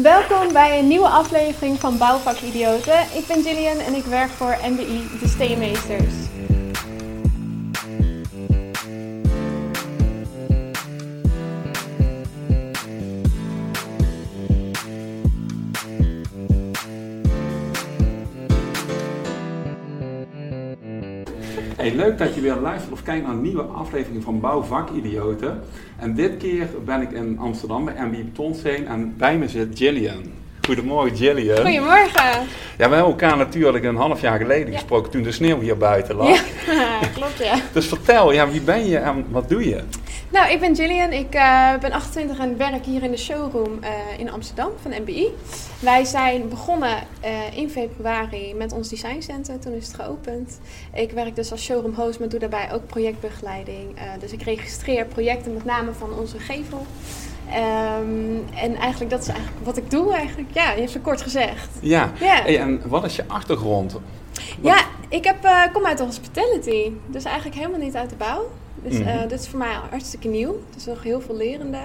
Welkom bij een nieuwe aflevering van Bouwvakidioten. Ik ben Gillian en ik werk voor MBI De Steenmeesters. Hey, leuk dat je weer luistert of kijkt naar een nieuwe aflevering van Bouwvakidioten. En dit keer ben ik in Amsterdam bij MBI Betonsteen en bij me zit Gillian. Goedemorgen Gillian. Goedemorgen. Ja, we hebben elkaar natuurlijk een half jaar geleden gesproken toen de sneeuw hier buiten lag. Ja, klopt ja. Dus vertel, ja, wie ben je en wat doe je? Nou, ik ben Gillian. Ik uh, ben 28 en werk hier in de showroom uh, in Amsterdam van MBI. Wij zijn begonnen uh, in februari met ons designcenter. Toen is het geopend. Ik werk dus als showroom host, maar doe daarbij ook projectbegeleiding. dus ik registreer projecten met name van onze gevel. Um, en eigenlijk dat is eigenlijk wat ik doe eigenlijk. Ja, je hebt het kort gezegd. Ja, yeah. hey, en wat is je achtergrond? Wat... Ja, ik heb, kom uit de hospitality. Dus eigenlijk helemaal niet uit de bouw. Dus mm -hmm. dit is voor mij hartstikke nieuw. Het is nog heel veel lerende.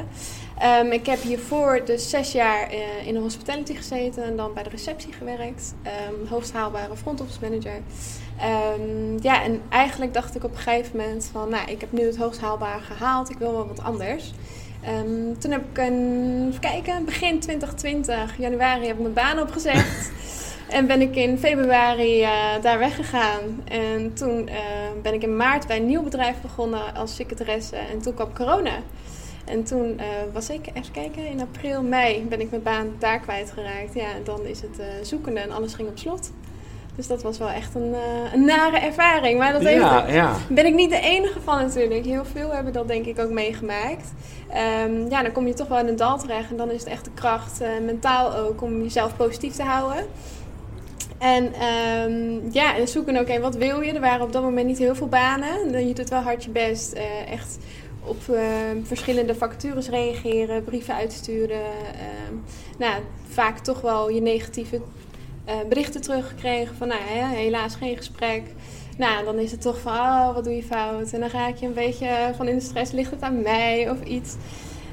Um, ik heb hiervoor dus zes jaar uh, in de hospitality gezeten en dan bij de receptie gewerkt. Um, hoogst haalbare front office manager. Um, ja, en eigenlijk dacht ik op een gegeven moment van, nou, ik heb nu het hoogst haalbare gehaald. Ik wil wel wat anders. toen heb ik een, even kijken, begin 2020, januari, heb ik mijn baan opgezegd. En ben ik in februari uh, daar weggegaan. En toen uh, ben ik in maart bij een nieuw bedrijf begonnen als secretaresse. En toen kwam corona. En toen uh, was ik, even kijken, in april, mei ben ik mijn baan daar kwijtgeraakt. Ja, en dan is het zoekende en alles ging op slot. Dus dat was wel echt een, een nare ervaring. Maar dat ja, heeft, ja. ben ik niet de enige van natuurlijk. Heel veel hebben dat denk ik ook meegemaakt. Um, ja, dan kom je toch wel in een dal terecht. En dan is het echt de kracht, mentaal ook, om jezelf positief te houden. En um, ja, en zoeken ook, okay, wat wil je? Er waren op dat moment niet heel veel banen. Je doet wel hard je best. Uh, echt op uh, verschillende vacatures reageren, brieven uitsturen. Uh, nou, vaak toch wel je negatieve berichten teruggekregen van, nou ja, helaas geen gesprek. Nou, dan is het toch van, oh, wat doe je fout? En dan raak je een beetje van in de stress, ligt het aan mij of iets.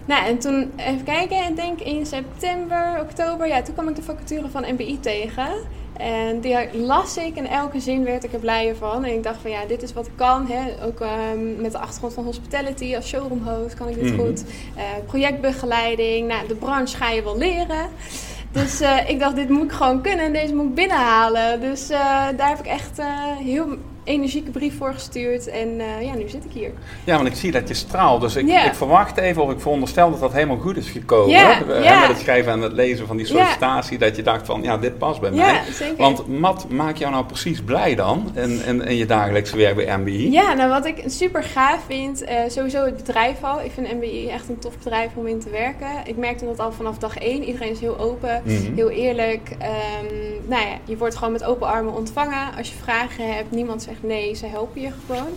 Nou, en toen even kijken, ik denk in september, oktober, ja, toen kwam ik de vacature van MBI tegen. En die las ik en elke zin werd ik er blijer van. En ik dacht van ja, dit is wat ik kan. Hè. Ook um, met de achtergrond van hospitality als showroom host kan ik dit mm -hmm. goed. Uh, projectbegeleiding, nou, de branche ga je wel leren. Dus uh, ik dacht, dit moet ik gewoon kunnen en deze moet ik binnenhalen. Dus uh, daar heb ik echt heel energieke brief voor gestuurd. En uh, ja, nu zit ik hier. Ja, want ik zie dat je straalt. Dus ik, yeah. ik verwacht even, of ik veronderstel dat dat helemaal goed is gekomen. Yeah, yeah. Met het schrijven en het lezen van die sollicitatie. Dat je dacht van, ja, dit past bij mij. Zeker. Want wat maakt jou nou precies blij dan in, in, in je dagelijkse werk bij MBI? Ja, nou wat ik super gaaf vind, uh, sowieso het bedrijf al. Ik vind MBI echt een tof bedrijf om in te werken. Ik merkte dat al vanaf dag één. Iedereen is heel open, mm -hmm. heel eerlijk. Um, nou ja, je wordt gewoon met open armen ontvangen. Als je vragen hebt, niemand zegt nee, ze helpen je gewoon.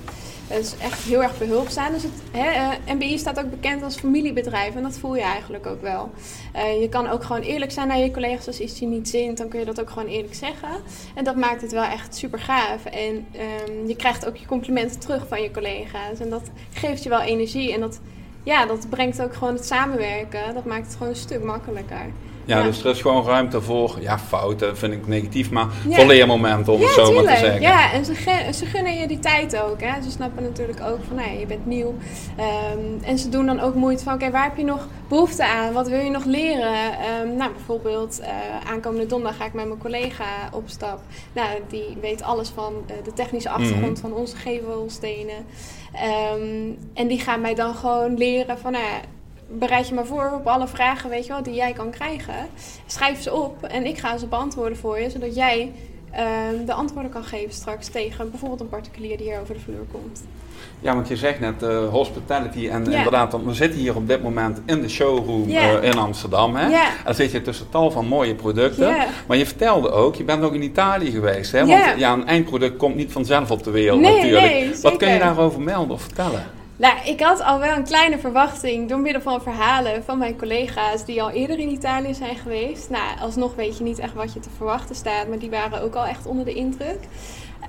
Het is echt heel erg behulpzaam. Dus het, hè, uh, MBI staat ook bekend als familiebedrijf en dat voel je eigenlijk ook wel. Uh, je kan ook gewoon eerlijk zijn naar je collega's als iets je niet zint, dan kun je dat ook gewoon eerlijk zeggen. En dat maakt het wel echt super gaaf. En um, je krijgt ook je complimenten terug van je collega's en dat geeft je wel energie en dat, ja, dat brengt ook gewoon het samenwerken. Dat maakt het gewoon een stuk makkelijker. Ja, ja, dus er is gewoon ruimte voor, ja, fouten vind ik negatief, maar ja. voor leermomenten om ja, het zo tuurlijk. maar te zeggen. Ja, en ze, ze gunnen je die tijd ook. Hè. Ze snappen natuurlijk ook van, nee, je bent nieuw. Um, en ze doen dan ook moeite van, oké, okay, waar heb je nog behoefte aan? Wat wil je nog leren? Um, nou, bijvoorbeeld uh, aankomende donderdag ga ik met mijn collega op stap. Nou, die weet alles van uh, de technische achtergrond mm -hmm. van onze gevelstenen. Um, en die gaan mij dan gewoon leren van, nou bereid je maar voor op alle vragen weet je wel, die jij kan krijgen. Schrijf ze op en ik ga ze beantwoorden voor je, zodat jij uh, de antwoorden kan geven straks tegen bijvoorbeeld een particulier die hier over de vloer komt. Ja, want je zegt net uh, hospitality en inderdaad, we zitten hier op dit moment in de showroom uh, in Amsterdam. Hè? En dan zit je tussen tal van mooie producten. Maar je vertelde ook, je bent ook in Italië geweest. Hè? Want ja, een eindproduct komt niet vanzelf op de wereld nee, natuurlijk. Nee, Wat kun je daarover melden of vertellen? Nou, ik had al wel een kleine verwachting door middel van verhalen van mijn collega's die al eerder in Italië zijn geweest. Nou, alsnog weet je niet echt wat je te verwachten staat, maar die waren ook al echt onder de indruk.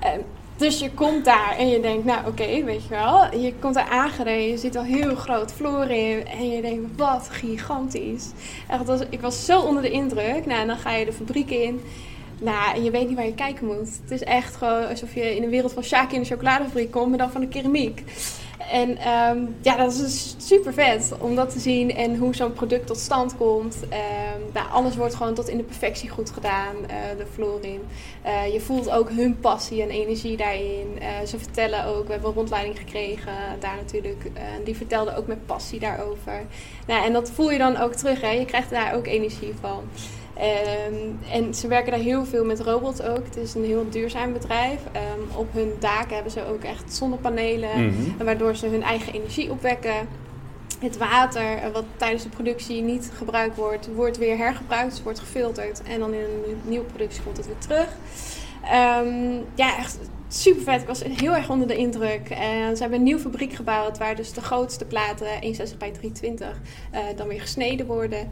Uh, Dus je komt daar en je denkt, nou oké, weet je wel. Je komt daar aangereden, je ziet al heel groot vloer in. En je denkt, wat gigantisch. Echt, was, ik was zo onder de indruk. Nou, en dan ga je de fabriek in. Nou, en je weet niet waar je kijken moet. Het is echt gewoon alsof je in de wereld van Shaki in de chocoladefabriek komt, maar dan van de keramiek. En ehm, ja, dat is dus super vet om dat te zien en hoe zo'n product tot stand komt. Um, nou, alles wordt gewoon tot in de perfectie goed gedaan, uh, de Florin. Uh, je voelt ook hun passie en energie daarin. Uh, ze vertellen ook, we hebben een rondleiding gekregen daar natuurlijk. die vertelde ook met passie daarover. Nou, en dat voel je dan ook terug, hè? je krijgt daar ook energie van. Um, en ze werken daar heel veel met robots ook. Het is een heel duurzaam bedrijf. Um, op hun daken hebben ze ook echt zonnepanelen, mm -hmm. waardoor ze hun eigen energie opwekken. Het water, eh, wat tijdens de productie niet gebruikt wordt, wordt weer hergebruikt, dus wordt gefilterd en dan in een nieuwe productie komt het weer terug. Um, ja, echt super vet. Ik was heel erg onder de indruk. En ze hebben een nieuwe fabriek gebouwd waar dus de grootste platen, 1,60 bij 320, uh, dan weer gesneden worden.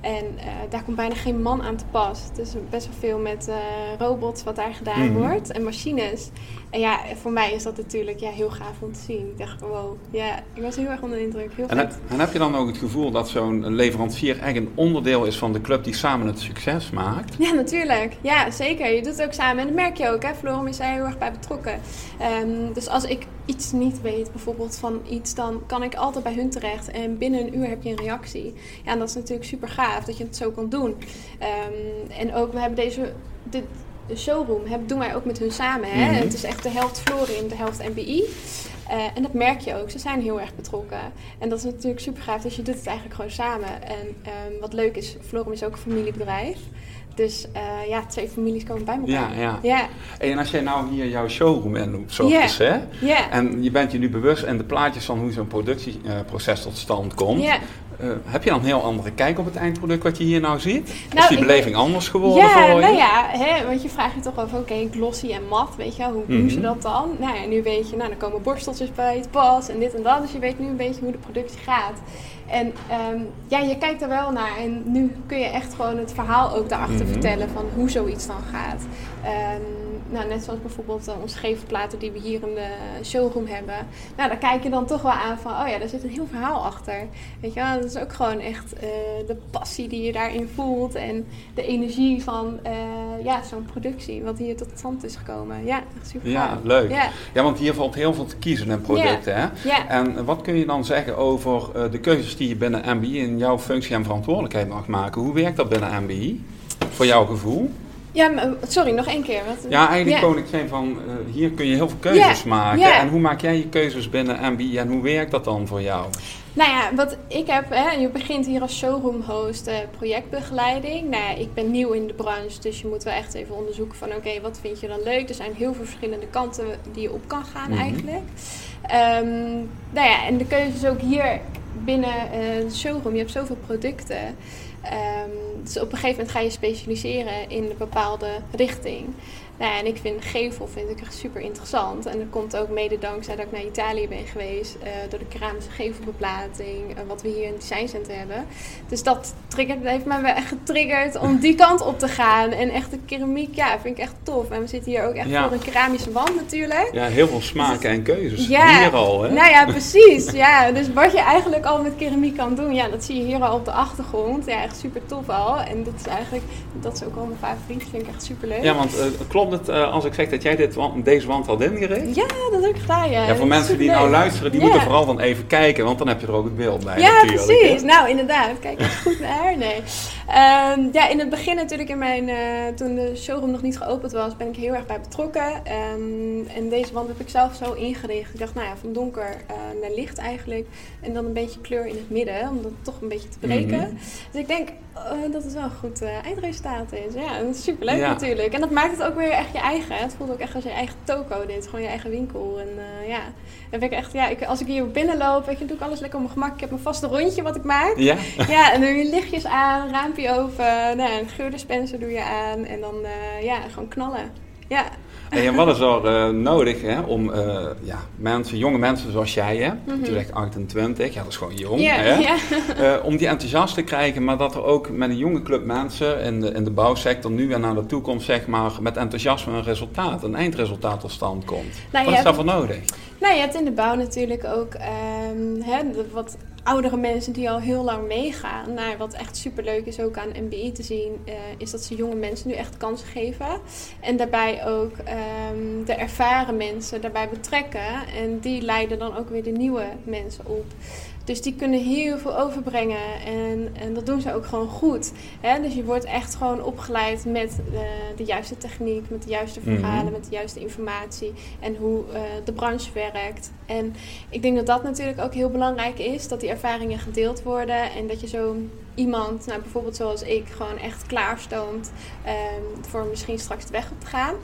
En uh, daar komt bijna geen man aan te pas. Het is best wel veel met uh, robots wat daar gedaan mm -hmm. wordt en machines. En ja, voor mij is dat natuurlijk ja, heel gaaf om te zien. Ik dacht, wow, ja, ik was heel erg onder de indruk. Heel en, vet. en heb je dan ook het gevoel dat zo'n leverancier echt een onderdeel is van de club die samen het succes maakt? Ja, natuurlijk. Ja, zeker. Je doet het ook samen. En dat merk je ook. Hè? Florum is daar heel erg bij betrokken. Um, dus als ik iets niet weet, bijvoorbeeld van iets, dan kan ik altijd bij hun terecht. En binnen een uur heb je een reactie. Ja, en dat is natuurlijk super gaaf dat je het zo kan doen. Um, en ook, we hebben deze... Dit, de showroom heb, doen wij ook met hun samen. Hè? Mm -hmm. Het is echt de helft Florin, de helft MBI. Uh, en dat merk je ook. Ze zijn heel erg betrokken. En dat is natuurlijk super gaaf. Dus je doet het eigenlijk gewoon samen. En um, wat leuk is, Florum is ook een familiebedrijf. Dus uh, ja, twee families komen bij elkaar. Ja, ja. ja. En als jij nou hier jouw showroom in zo yeah. is, hè? Yeah. En je bent je nu bewust en de plaatjes van hoe zo'n productieproces uh, tot stand komt. Yeah. Uh, heb je dan een heel andere kijk op het eindproduct wat je hier nou ziet? Nou, is die beleving ik, anders geworden ja, voor je? nou ja, hè, want je vraagt je toch af, oké, okay, glossy en mat, weet je, hoe doen mm -hmm. ze dat dan? Nou ja, nu weet je, nou, dan komen borsteltjes bij het pas en dit en dat, dus je weet nu een beetje hoe de productie gaat. En um, ja, je kijkt er wel naar en nu kun je echt gewoon het verhaal ook daarachter mm -hmm. vertellen van hoe zoiets dan gaat. Um, nou, net zoals bijvoorbeeld uh, onze gevelplaten die we hier in de showroom hebben. Nou, daar kijk je dan toch wel aan van, oh ja, daar zit een heel verhaal achter. Weet je wel, dat is ook gewoon echt uh, de passie die je daarin voelt. En de energie van uh, ja, zo'n productie, wat hier tot stand is gekomen. Ja, echt super Ja, gaaf. leuk. Ja. ja, want hier valt heel veel te kiezen in producten. Ja. Hè? Ja. En wat kun je dan zeggen over de keuzes die je binnen MBI in jouw functie en verantwoordelijkheid mag maken? Hoe werkt dat binnen MBI? Voor jouw gevoel? Ja, maar, sorry, nog één keer. Wat, ja, eigenlijk ja. kon ik zijn van, uh, hier kun je heel veel keuzes Ja, maken. ja. En hoe maak jij je keuzes binnen MBI en hoe werkt dat dan voor jou? Nou ja, wat ik heb, hè, je begint hier als showroom host uh, projectbegeleiding. Nou ja, ik ben nieuw in de branche, dus je moet wel echt even onderzoeken van oké, okay, wat vind je dan leuk? Er zijn heel veel verschillende kanten die je op kan gaan Mhm. eigenlijk. Ehm, nou ja, en de keuze is ook hier binnen uh, de showroom. Je hebt zoveel producten. Um, dus op een gegeven moment ga je specialiseren in een bepaalde richting. Nou ja, en ik vind gevel vind ik echt super interessant. En dat komt ook mede dankzij dat ik naar Italië ben geweest. Uh, door de keramische gevelbeplating. Uh, wat we hier in het designcenter hebben. Dus dat, triggert, dat heeft mij wel echt getriggerd om die kant op te gaan. En echt de keramiek, ja, vind ik echt tof. En we zitten hier ook echt Ja. voor een keramische wand natuurlijk. Ja, heel veel smaken en keuzes. Ja. Hier al, hè? Nou ja, precies. Ja, dus wat je eigenlijk al met keramiek kan doen, ja, dat zie je hier al op de achtergrond. Ja, echt super tof al. En dat is eigenlijk, dat is ook al mijn favoriet. Vind ik echt super leuk. Ja, want uh, klopt het uh, als ik zeg dat jij dit, deze wand had ingericht? Ja, dat heb ik gedaan, ja. Ja, voor mensen die nou luisteren, die ja. moeten vooral dan even kijken, want dan heb je er ook het beeld bij Ja, natuurlijk. precies. Nou, inderdaad. Kijk echt goed naar. Nee. Um, ja, in het begin natuurlijk, in mijn, uh, toen de showroom nog niet geopend was, ben ik heel erg bij betrokken. Um, en deze wand heb ik zelf zo ingericht. Ik dacht, nou ja, van donker uh, naar licht eigenlijk. En dan een beetje kleur in het midden, om dat toch een beetje te breken. Mhm. Dus ik denk uh, dat het wel een goed uh, eindresultaat is. Ja, dat is superleuk Ja. natuurlijk. En dat maakt het ook weer echt je eigen. Het voelt ook echt als je eigen toko. Dit gewoon je eigen winkel. En ja, dan ben ik echt, ja, ik, als ik hier binnenloop, weet je, doe ik alles lekker op mijn gemak. Ik heb mijn vaste rondje wat ik maak. Ja? Ja, en dan je lichtjes aan, raampje open, nou, een geurdispenser doe je aan en dan uh, ja, gewoon knallen. Ja. en wat is er nodig hè, om uh, ja, mensen, jonge mensen zoals jij, hè, mm -hmm. je zegt 28, ja, dat is gewoon jong, yeah, hè, yeah. uh, om die enthousiast te krijgen, maar dat er ook met een jonge club mensen in de, in de bouwsector nu en naar de toekomst, zeg maar, met enthousiasme een resultaat, een eindresultaat tot stand komt. Nou, wat is daarvoor nodig? Nou, je hebt in de bouw natuurlijk ook um, hè, wat oudere mensen die al heel lang meegaan. Nou, wat echt superleuk is ook aan MBI te zien, uh, is dat ze jonge mensen nu echt kansen geven. En daarbij ook um, de ervaren mensen daarbij betrekken. En die leiden dan ook weer de nieuwe mensen op. Dus die kunnen heel veel overbrengen en, en dat doen ze ook gewoon goed. Hè? Dus je wordt echt gewoon opgeleid met uh, de juiste techniek, met de juiste verhalen, mm-hmm. met de juiste informatie en hoe uh, de branche werkt. En ik denk dat dat natuurlijk ook heel belangrijk is, dat die ervaringen gedeeld worden en dat je zo iemand, nou bijvoorbeeld zoals ik, gewoon echt klaarstoomt um, voor misschien straks de weg op te gaan.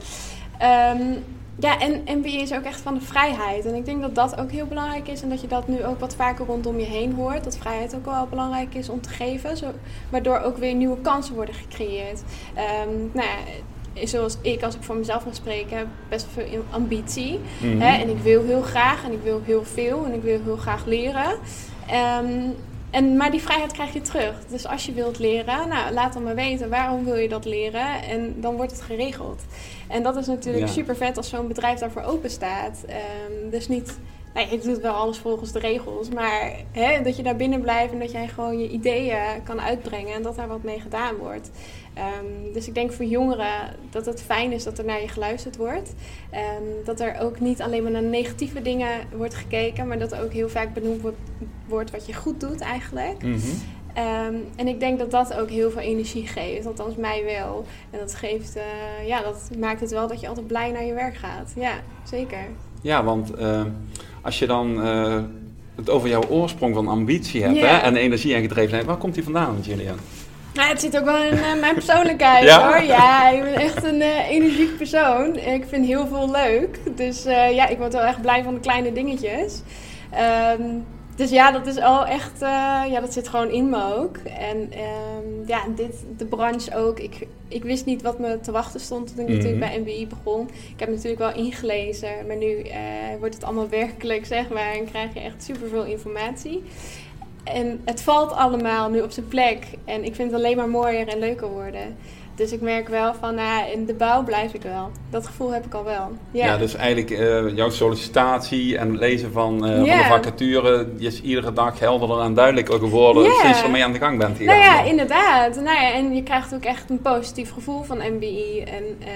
Um, ja, en MBA is ook echt van de vrijheid. En ik denk dat dat ook heel belangrijk is. En dat je dat nu ook wat vaker rondom je heen hoort. Dat vrijheid ook wel belangrijk is om te geven. Zo, waardoor ook weer nieuwe kansen worden gecreëerd. Um, nou ja, zoals ik, als ik voor mezelf ga spreken, heb best veel ambitie. Mm-hmm. hè? En ik wil heel graag en ik wil heel veel en ik wil heel graag leren. Um, en, maar die vrijheid krijg je terug. Dus als je wilt leren, nou, laat dan maar weten waarom wil je dat leren. En dan wordt het geregeld. En dat is natuurlijk ja. super vet als zo'n bedrijf daarvoor open staat. Um, dus niet, nou, je doet wel alles volgens de regels. Maar hè, dat je daar binnen blijft en dat jij gewoon je ideeën kan uitbrengen. En dat daar wat mee gedaan wordt. Um, dus ik denk voor jongeren dat het fijn is dat er naar je geluisterd wordt. Um, dat er ook niet alleen maar naar negatieve dingen wordt gekeken, maar dat er ook heel vaak benoemd wordt, wordt wat je goed doet eigenlijk. Mm -hmm. um, en ik denk dat dat ook heel veel energie geeft, althans mij wel. En dat geeft, uh, ja, dat maakt het wel dat je altijd blij naar je werk gaat. Ja, zeker. Ja, want uh, als je dan uh, het over jouw oorsprong van ambitie hebt yeah. hè, en energie en gedrevenheid, waar komt die vandaan, Gillian? Nou, het zit ook wel in uh, mijn persoonlijkheid ja? hoor. Ja, ik ben echt een uh, energiek persoon. Ik vind heel veel leuk. Dus uh, ja, ik word wel echt blij van de kleine dingetjes. Um, dus ja, dat is al echt, ja, dat zit gewoon in me ook. En um, ja, dit, de branche ook. Ik, ik wist niet wat me te wachten stond toen ik mm-hmm. natuurlijk bij MBI begon. Ik heb natuurlijk wel ingelezen, maar nu wordt het allemaal werkelijk, zeg maar. En krijg je echt superveel informatie. En het valt allemaal nu op zijn plek. En ik vind het alleen maar mooier en leuker worden. Dus ik merk wel van, nou, in de bouw blijf ik wel. Dat gevoel heb ik al wel. Ja, ja dus eigenlijk uh, jouw sollicitatie en het lezen van, uh, yeah. van de vacature, die is iedere dag helderder en duidelijker geworden yeah. sinds je ermee aan de gang bent hier. Nou ja, inderdaad. Nou ja, en je krijgt ook echt een positief gevoel van MBI. En uh,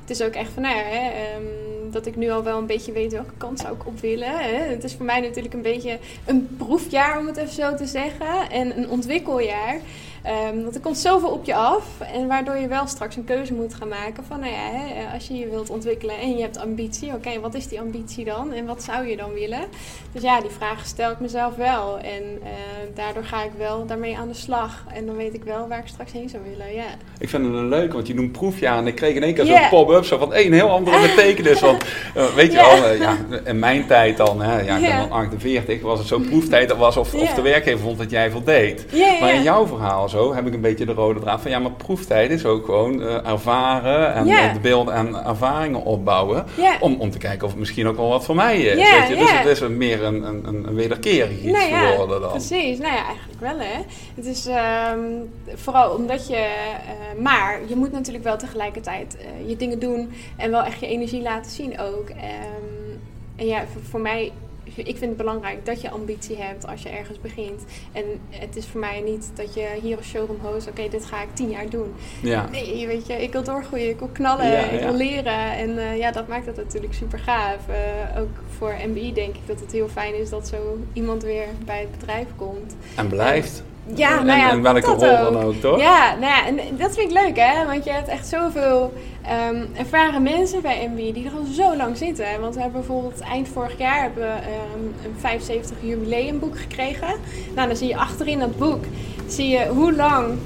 het is ook echt van, nou ja, hè, um, dat ik nu al wel een beetje weet welke kant zou ik op willen. Hè. Het is voor mij natuurlijk een beetje een proefjaar, om het even zo te zeggen. En een ontwikkeljaar. Um, want er komt zoveel op je af. En waardoor je wel straks een keuze moet gaan maken van, nou ja, hè, als je je wilt ontwikkelen en je hebt ambitie, oké, okay, wat is die ambitie dan? En wat zou je dan willen? Dus ja, die vragen stel ik mezelf wel. En uh, daardoor ga ik wel daarmee aan de slag. En dan weet ik wel waar ik straks heen zou willen, ja. Ik vind het een leuk, want je noemt proefjaar en ik kreeg in één keer yeah. zo'n pop-up zo van een heel andere betekenis. Want uh, weet je yeah. wel, uh, ja, in mijn tijd dan, hè, ja, ik ben dan 48, was het zo'n proeftijd dat was of, de werkgever vond dat jij voldeed. Maar in jouw verhaal zo heb ik een beetje de rode draad van ja, maar proeftijd is ook gewoon uh, ervaren en yeah. de beelden en ervaringen opbouwen. Yeah. Om, om te kijken of het misschien ook wel wat voor mij is. Yeah, weet je? Dus het is meer een, een, een wederkerig iets nou geworden dan. Precies, nou ja, eigenlijk wel hè. Het is um, vooral omdat je, uh, maar je moet natuurlijk wel tegelijkertijd uh, je dingen doen en wel echt je energie laten zien ook. Um, en ja, voor, voor mij ik vind het belangrijk dat je ambitie hebt als je ergens begint. En het is voor mij niet dat je hier als showroom host, oké, okay, dit ga ik tien jaar doen. Ja. Nee, weet je, ik wil doorgroeien, ik wil knallen, ja, ik wil leren. En uh, ja, dat maakt het natuurlijk super gaaf. Uh, ook voor MBI denk ik dat het heel fijn is dat zo iemand weer bij het bedrijf komt. En blijft. Ja, en, nou ja, en welke rol ook. dan ook, toch? Ja, nou ja, en dat vind ik leuk, hè? Want je hebt echt zoveel um, ervaren mensen bij MB die er al zo lang zitten. Want we hebben bijvoorbeeld eind vorig jaar hebben we, um, een 75 jubileumboek gekregen. Nou, dan zie je achterin dat boek, zie je hoe lang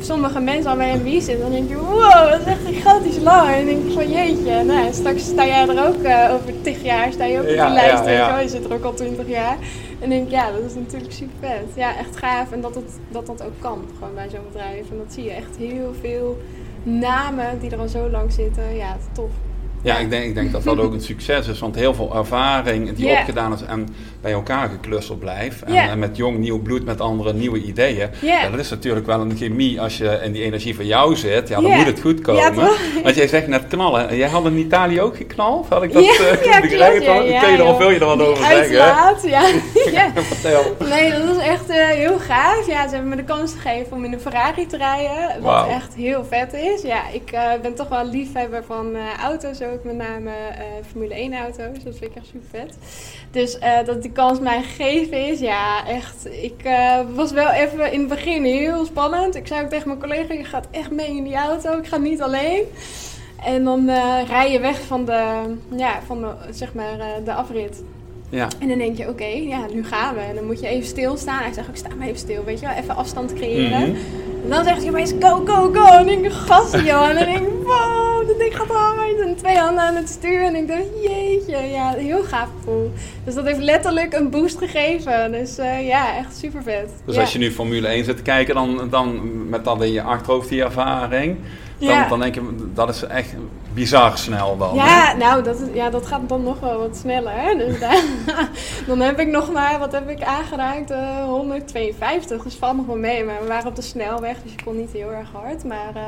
sommige mensen al bij MB zitten. Dan denk je, wow, dat is echt gigantisch lang. En dan denk je van, jeetje, nou, straks sta jij er ook uh, over 10 jaar, sta je ook op ja, die lijst. Ja, ja. Je zit er ook al 20 jaar. En denk ik, ja, dat is natuurlijk super vet. Ja, echt gaaf. En dat het, dat, dat ook kan, gewoon bij zo'n bedrijf. En dat zie je echt heel veel namen die er al zo lang zitten. Ja, tof. Ja, ik denk, ik denk dat dat ook een succes is, want heel veel ervaring die opgedaan is en bij elkaar geclusterd blijft. En, met jong nieuw bloed, met andere nieuwe ideeën. Ja, dat is natuurlijk wel een chemie als je in die energie van jou zit. Ja, dan moet het goed komen. Ja? Want jij zegt net knallen. Jij had in Italië ook geknald? Had ik dat eh, ja, begrepen? ja, ja, er joh. veel je er wat over zeggen? Uitlaat, ja. Nee, dat was echt eh, heel gaaf. Ja, ze hebben me de kans gegeven om in een Ferrari te rijden. Wat echt heel vet is. Ja, ik eh, ben toch wel liefhebber van auto's. Ook met name eh, Formule 1 auto's. Dat vind ik echt super vet. Dus eh, dat die kans mij gegeven is, ja, echt. Ik eh, was wel even in het begin heel spannend. Ik zei ook tegen mijn collega, je gaat echt mee in die auto. Ik ga niet alleen. En dan rij je weg van de, ja, van de, zeg maar, de afrit. Ja. En dan denk je, oké, ja, nu gaan we. En dan moet je even stilstaan. Hij zegt ook, sta maar even stil, weet je wel. Even afstand creëren. Mhm. En dan zegt hij opeens, go, go, go. En dan denk ik, gas, joh. En dan denk ik, wow, dat ding gaat hard. En twee handen aan het stuur. En ik dacht, jeetje, ja, heel gaaf gevoel. Dus dat heeft letterlijk een boost gegeven. Dus eh, ja, echt super vet. Dus ja. als je nu Formule 1 zit te kijken, dan, dan met dat in je achterhoofd, die ervaring. Dan, Ja. dan denk je, dat is echt bizar snel dan. hè? Ja, nou, dat, is- ja, dat gaat dan nog wel wat sneller. Hè? Dus daar, dan heb ik nog maar, wat heb ik aangeraakt? Eh, 152, dus valt nog wel mee. Maar we waren op de snelweg, dus je kon niet heel erg hard. Maar eh,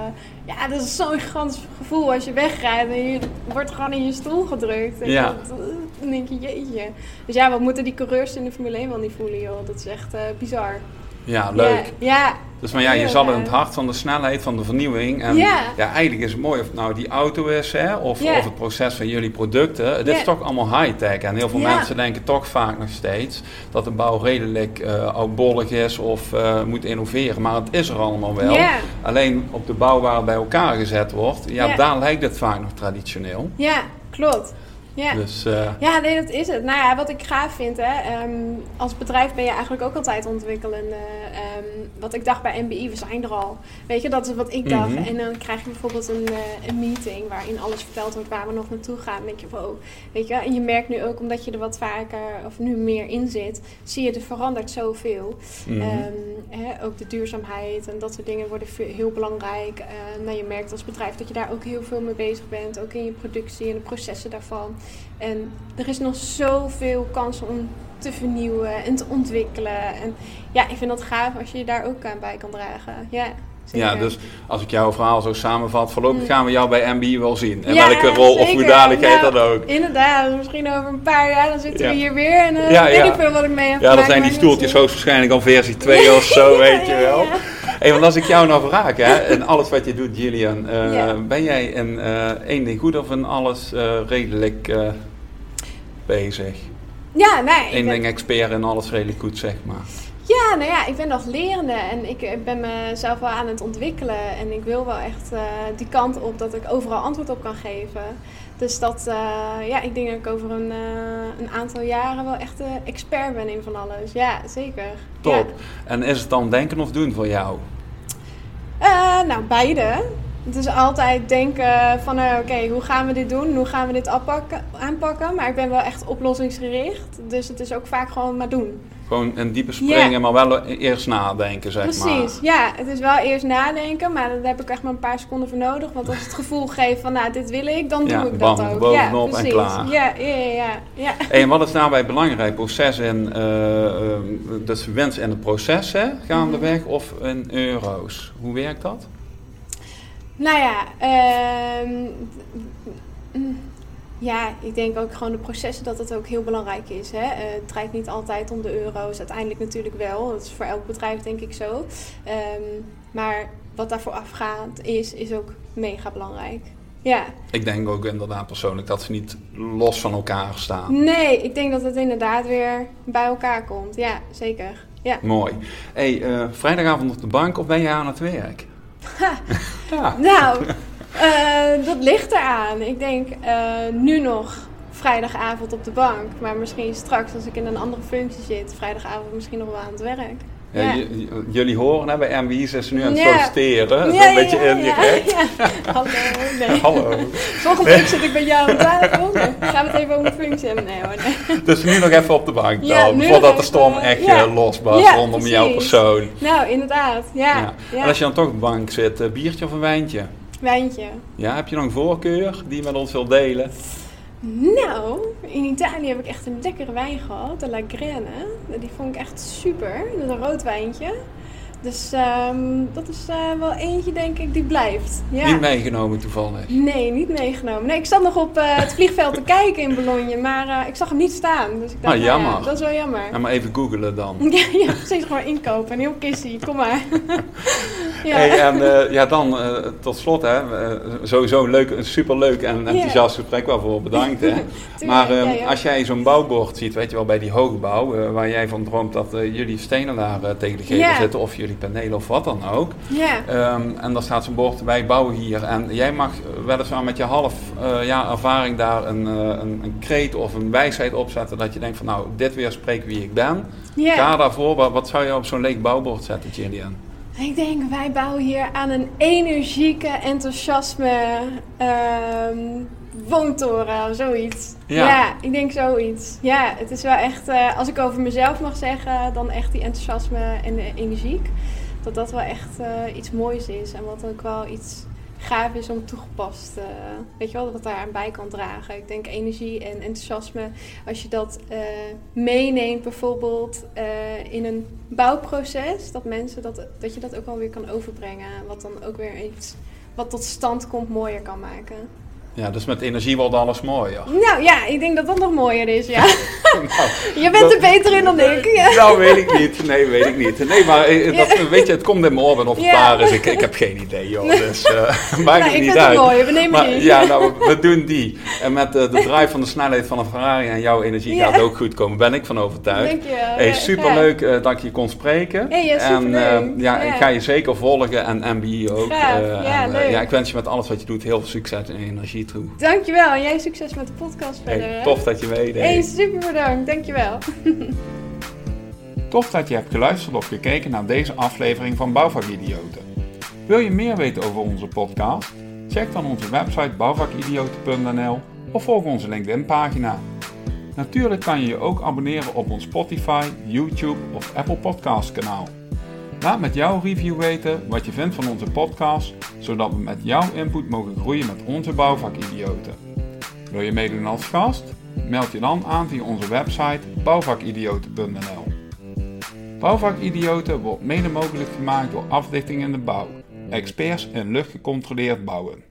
ja, dat is zo'n gigantisch gevoel als je wegrijdt en je wordt gewoon in je stoel gedrukt. En Ja. dat, eh, dan denk je, jeetje. Dus ja, wat moeten die coureurs in de Formule 1 wel niet voelen, joh? Dat is echt eh, bizar. Ja, leuk. Ja, Dus maar ja, je zat in het hart van de snelheid, van de vernieuwing. En Ja. ja, eigenlijk is het mooi of het nou die auto is, hè, of, Ja. of het proces van jullie producten. Het Ja. is toch allemaal high-tech. En heel veel mensen denken toch vaak nog steeds dat de bouw redelijk eh oudbollig is of eh, moet innoveren. Maar het is er allemaal wel. Alleen op de bouw waar het bij elkaar gezet wordt, ja, Ja. daar lijkt het vaak nog traditioneel. ja, klopt. Ja. Dus eh, Ja, nee, dat is het. Nou ja, wat ik gaaf vind, hè, ehm, als bedrijf ben je eigenlijk ook altijd ontwikkelende. Ehm, wat ik dacht bij MBI, we zijn er al. Weet je, dat is wat ik dacht. Mhm. En dan krijg je bijvoorbeeld een, eh, een meeting waarin alles verteld wordt waar we nog naartoe gaan. Dan denk je, wow, weet je. En je merkt nu ook, omdat je er wat vaker of nu meer in zit, zie je er verandert zoveel. Ehm, hè, ook de duurzaamheid en dat soort dingen worden heel belangrijk. Uh, nou, je merkt als bedrijf dat je daar ook heel veel mee bezig bent. Ook in je productie en de processen daarvan. En er is nog zoveel kansen om te vernieuwen en te ontwikkelen. En ja, ik vind dat gaaf als je je daar ook aan bij kan dragen. Ja, zeker. ja, dus als ik jouw verhaal zo samenvat, voorlopig Mm. gaan we jou bij MBI wel zien. Ja, welke rol of hoedanigheid Nou, dan ook. Inderdaad, misschien over een paar jaar dan zitten Ja. we hier weer en uh, Ja, weet ik veel wat ik mee heb Ja, dan gemaakt, zijn die stoeltjes hoogstwaarschijnlijk al versie 2 of zo, weet je wel. Hey, want als ik jou nou vraag, hè, en alles wat je doet, Gillian, eh, Ja. ben jij in één ding goed of in alles eh, redelijk eh, bezig? Ja, nee. ik Eén ben- ding expert en alles redelijk goed, zeg maar. Ja, nou ja, ik ben nog lerende en ik eh, ben mezelf wel aan het ontwikkelen. En ik wil wel echt die kant op dat ik overal antwoord op kan geven. Dus dat, eh, ja, ik denk dat ik over een, eh, een aantal jaren wel echt eh, expert ben in van alles. Ja, zeker. Top. Ja. En is het dan denken of doen voor jou? Eh, nou, beide. Het is altijd denken van, oké, hoe gaan we dit doen? Hoe gaan we dit aanpakken? Maar ik ben wel echt oplossingsgericht. Dus het is ook vaak gewoon maar doen. Gewoon een diepe springen, Ja. maar wel eerst nadenken, zeg maar. Precies, ja. Het is wel eerst nadenken, maar daar heb ik echt maar een paar seconden voor nodig. Want als het gevoel geeft van, nou, dit wil ik, dan Ja, doe ik bam, dat ook. bovenop en ja, precies. klaar. Ja, ja, ja, ja. en wat is daarbij belangrijk? Proces eh, eh, dus winst in het proces, hè, gaandeweg, Mhm. of in euro's? Hoe werkt dat? Nou ja, ehm, mm, ja, ik denk ook gewoon de processen dat het ook heel belangrijk is. Hè? Eh, het draait niet altijd om de euro's, uiteindelijk natuurlijk wel. Dat is voor elk bedrijf denk ik zo. Ehm, maar wat daarvoor afgaat is, is ook mega belangrijk. Ja. Ik denk ook inderdaad persoonlijk dat ze niet los van elkaar staan. Nee, ik denk dat het inderdaad weer bij elkaar komt. Ja, zeker. Ja. Mooi. Hey, eh, vrijdagavond op de bank of ben je aan het werk? ja. Nou, eh, dat ligt eraan. Ik denk eh, nu nog vrijdagavond op de bank. Maar misschien straks als ik in een andere functie zit, vrijdagavond misschien nog wel aan het werk. Ja, jullie horen hè, bij MBI's is ze nu aan het Ja. solliciteren. Dat is Ja, een beetje indirect. Hallo, nee. Hallo. Volgende week zit ik bij jou aan tafel. Gaan we het even over functie hebben. Nee hoor, nee. Dus nu nog even op de bank dan, voordat de even, storm echt ja. eh, losbarst rondom jouw persoon. Nou, inderdaad. Ja. En als je dan toch op de bank zit, biertje of een wijntje? Wijntje. Ja, heb je nog een voorkeur die je met ons wilt delen? Nou, in Italië heb ik echt een lekkere wijn gehad, de La Grene. Die vond ik echt super. Dat is een rood wijntje. Dus ehm, dat is eh, wel eentje, denk ik, die blijft. Ja. Niet meegenomen toevallig? Nee, niet meegenomen. Nee, ik zat nog op eh, het vliegveld te kijken in Bologna, maar eh, ik zag hem niet staan. Dus ik dacht, Ah, nou ja, jammer. dat is wel jammer. Ja, maar even googelen dan. Ja, ja precies. Gewoon inkopen. Een heel kissie. Kom maar. ja. Hey, en eh, ja, dan eh, tot slot, hè, eh, sowieso leuk, een superleuk en enthousiast gesprek, waarvoor bedankt. Hè. maar eh, ja. als jij zo'n bouwbord ziet, weet je wel, bij die hoogbouw, eh, waar jij van droomt dat jullie stenen daar tegen de gevel zitten, of jullie panelen of wat dan ook. Ja. Ehm, en daar staat zo'n bord, wij bouwen hier. En jij mag weliswaar met je half jaar ervaring daar een, een, een kreet of een wijsheid opzetten, dat je denkt van nou, dit weer spreek wie ik ben. ja. Ga daarvoor, wat, wat zou je op zo'n leeg bouwbord zetten, Gillian? Ik denk, wij bouwen hier aan een energieke, enthousiasme ehm, woontoren, zoiets. Ja. ik denk zoiets. Ja, het is wel echt, eh, als ik over mezelf mag zeggen, dan echt die enthousiasme en de energiek. Dat dat wel echt eh, iets moois is en wat ook wel iets gaaf is om toegepast, eh, weet je wel, het daar aan bij kan dragen. Ik denk energie en enthousiasme, als je dat eh, meeneemt bijvoorbeeld eh, in een bouwproces, dat mensen dat, dat je dat ook wel weer kan overbrengen, wat dan ook weer iets wat tot stand komt mooier kan maken. Ja, dus met energie wordt alles mooier. Nou ja, ik denk dat dat nog mooier is, ja. nou, Je bent er beter in dan ik. Ja. nou, weet ik niet. Nee, weet ik niet. Nee, maar eh, dat, weet je, het komt in mijn oor en of het Ja. waar is. Ik, ik heb geen idee, joh. Dus eh maakt Nou, het ik niet vind uit. het mooi, we nemen Maar, die. ja, nou, we doen die. En met eh, de drive van de snelheid van een Ferrari en jouw energie gaat het ook goed komen. Ben ik van overtuigd. Dank je. Hey, superleuk dat ik je kon spreken. Hey, ja, en superleuk. ja, ik ga je zeker volgen en MBE ook. Ja, en, leuk. ja, ik wens je met alles wat je doet heel veel succes en energie Dankjewel en jij succes met de podcast verder. Hey, tof dat je meedeed. Hey, super bedankt. Dankjewel. Tof dat je hebt geluisterd of gekeken naar deze aflevering van Bouwvakidioten. Wil je meer weten over onze podcast? Check dan onze website bouwvakidioten.nl of volg onze LinkedIn pagina. Natuurlijk kan je je ook abonneren op ons Spotify, YouTube of Apple Podcast kanaal. Laat met jouw review weten wat je vindt van onze podcast, zodat we met jouw input mogen groeien met onze bouwvakidioten. Wil je meedoen als gast? Meld je dan aan via onze website bouwvakidioten.nl. Bouwvakidioten wordt mede mogelijk gemaakt door Afdichting in de Bouw, experts in luchtgecontroleerd bouwen.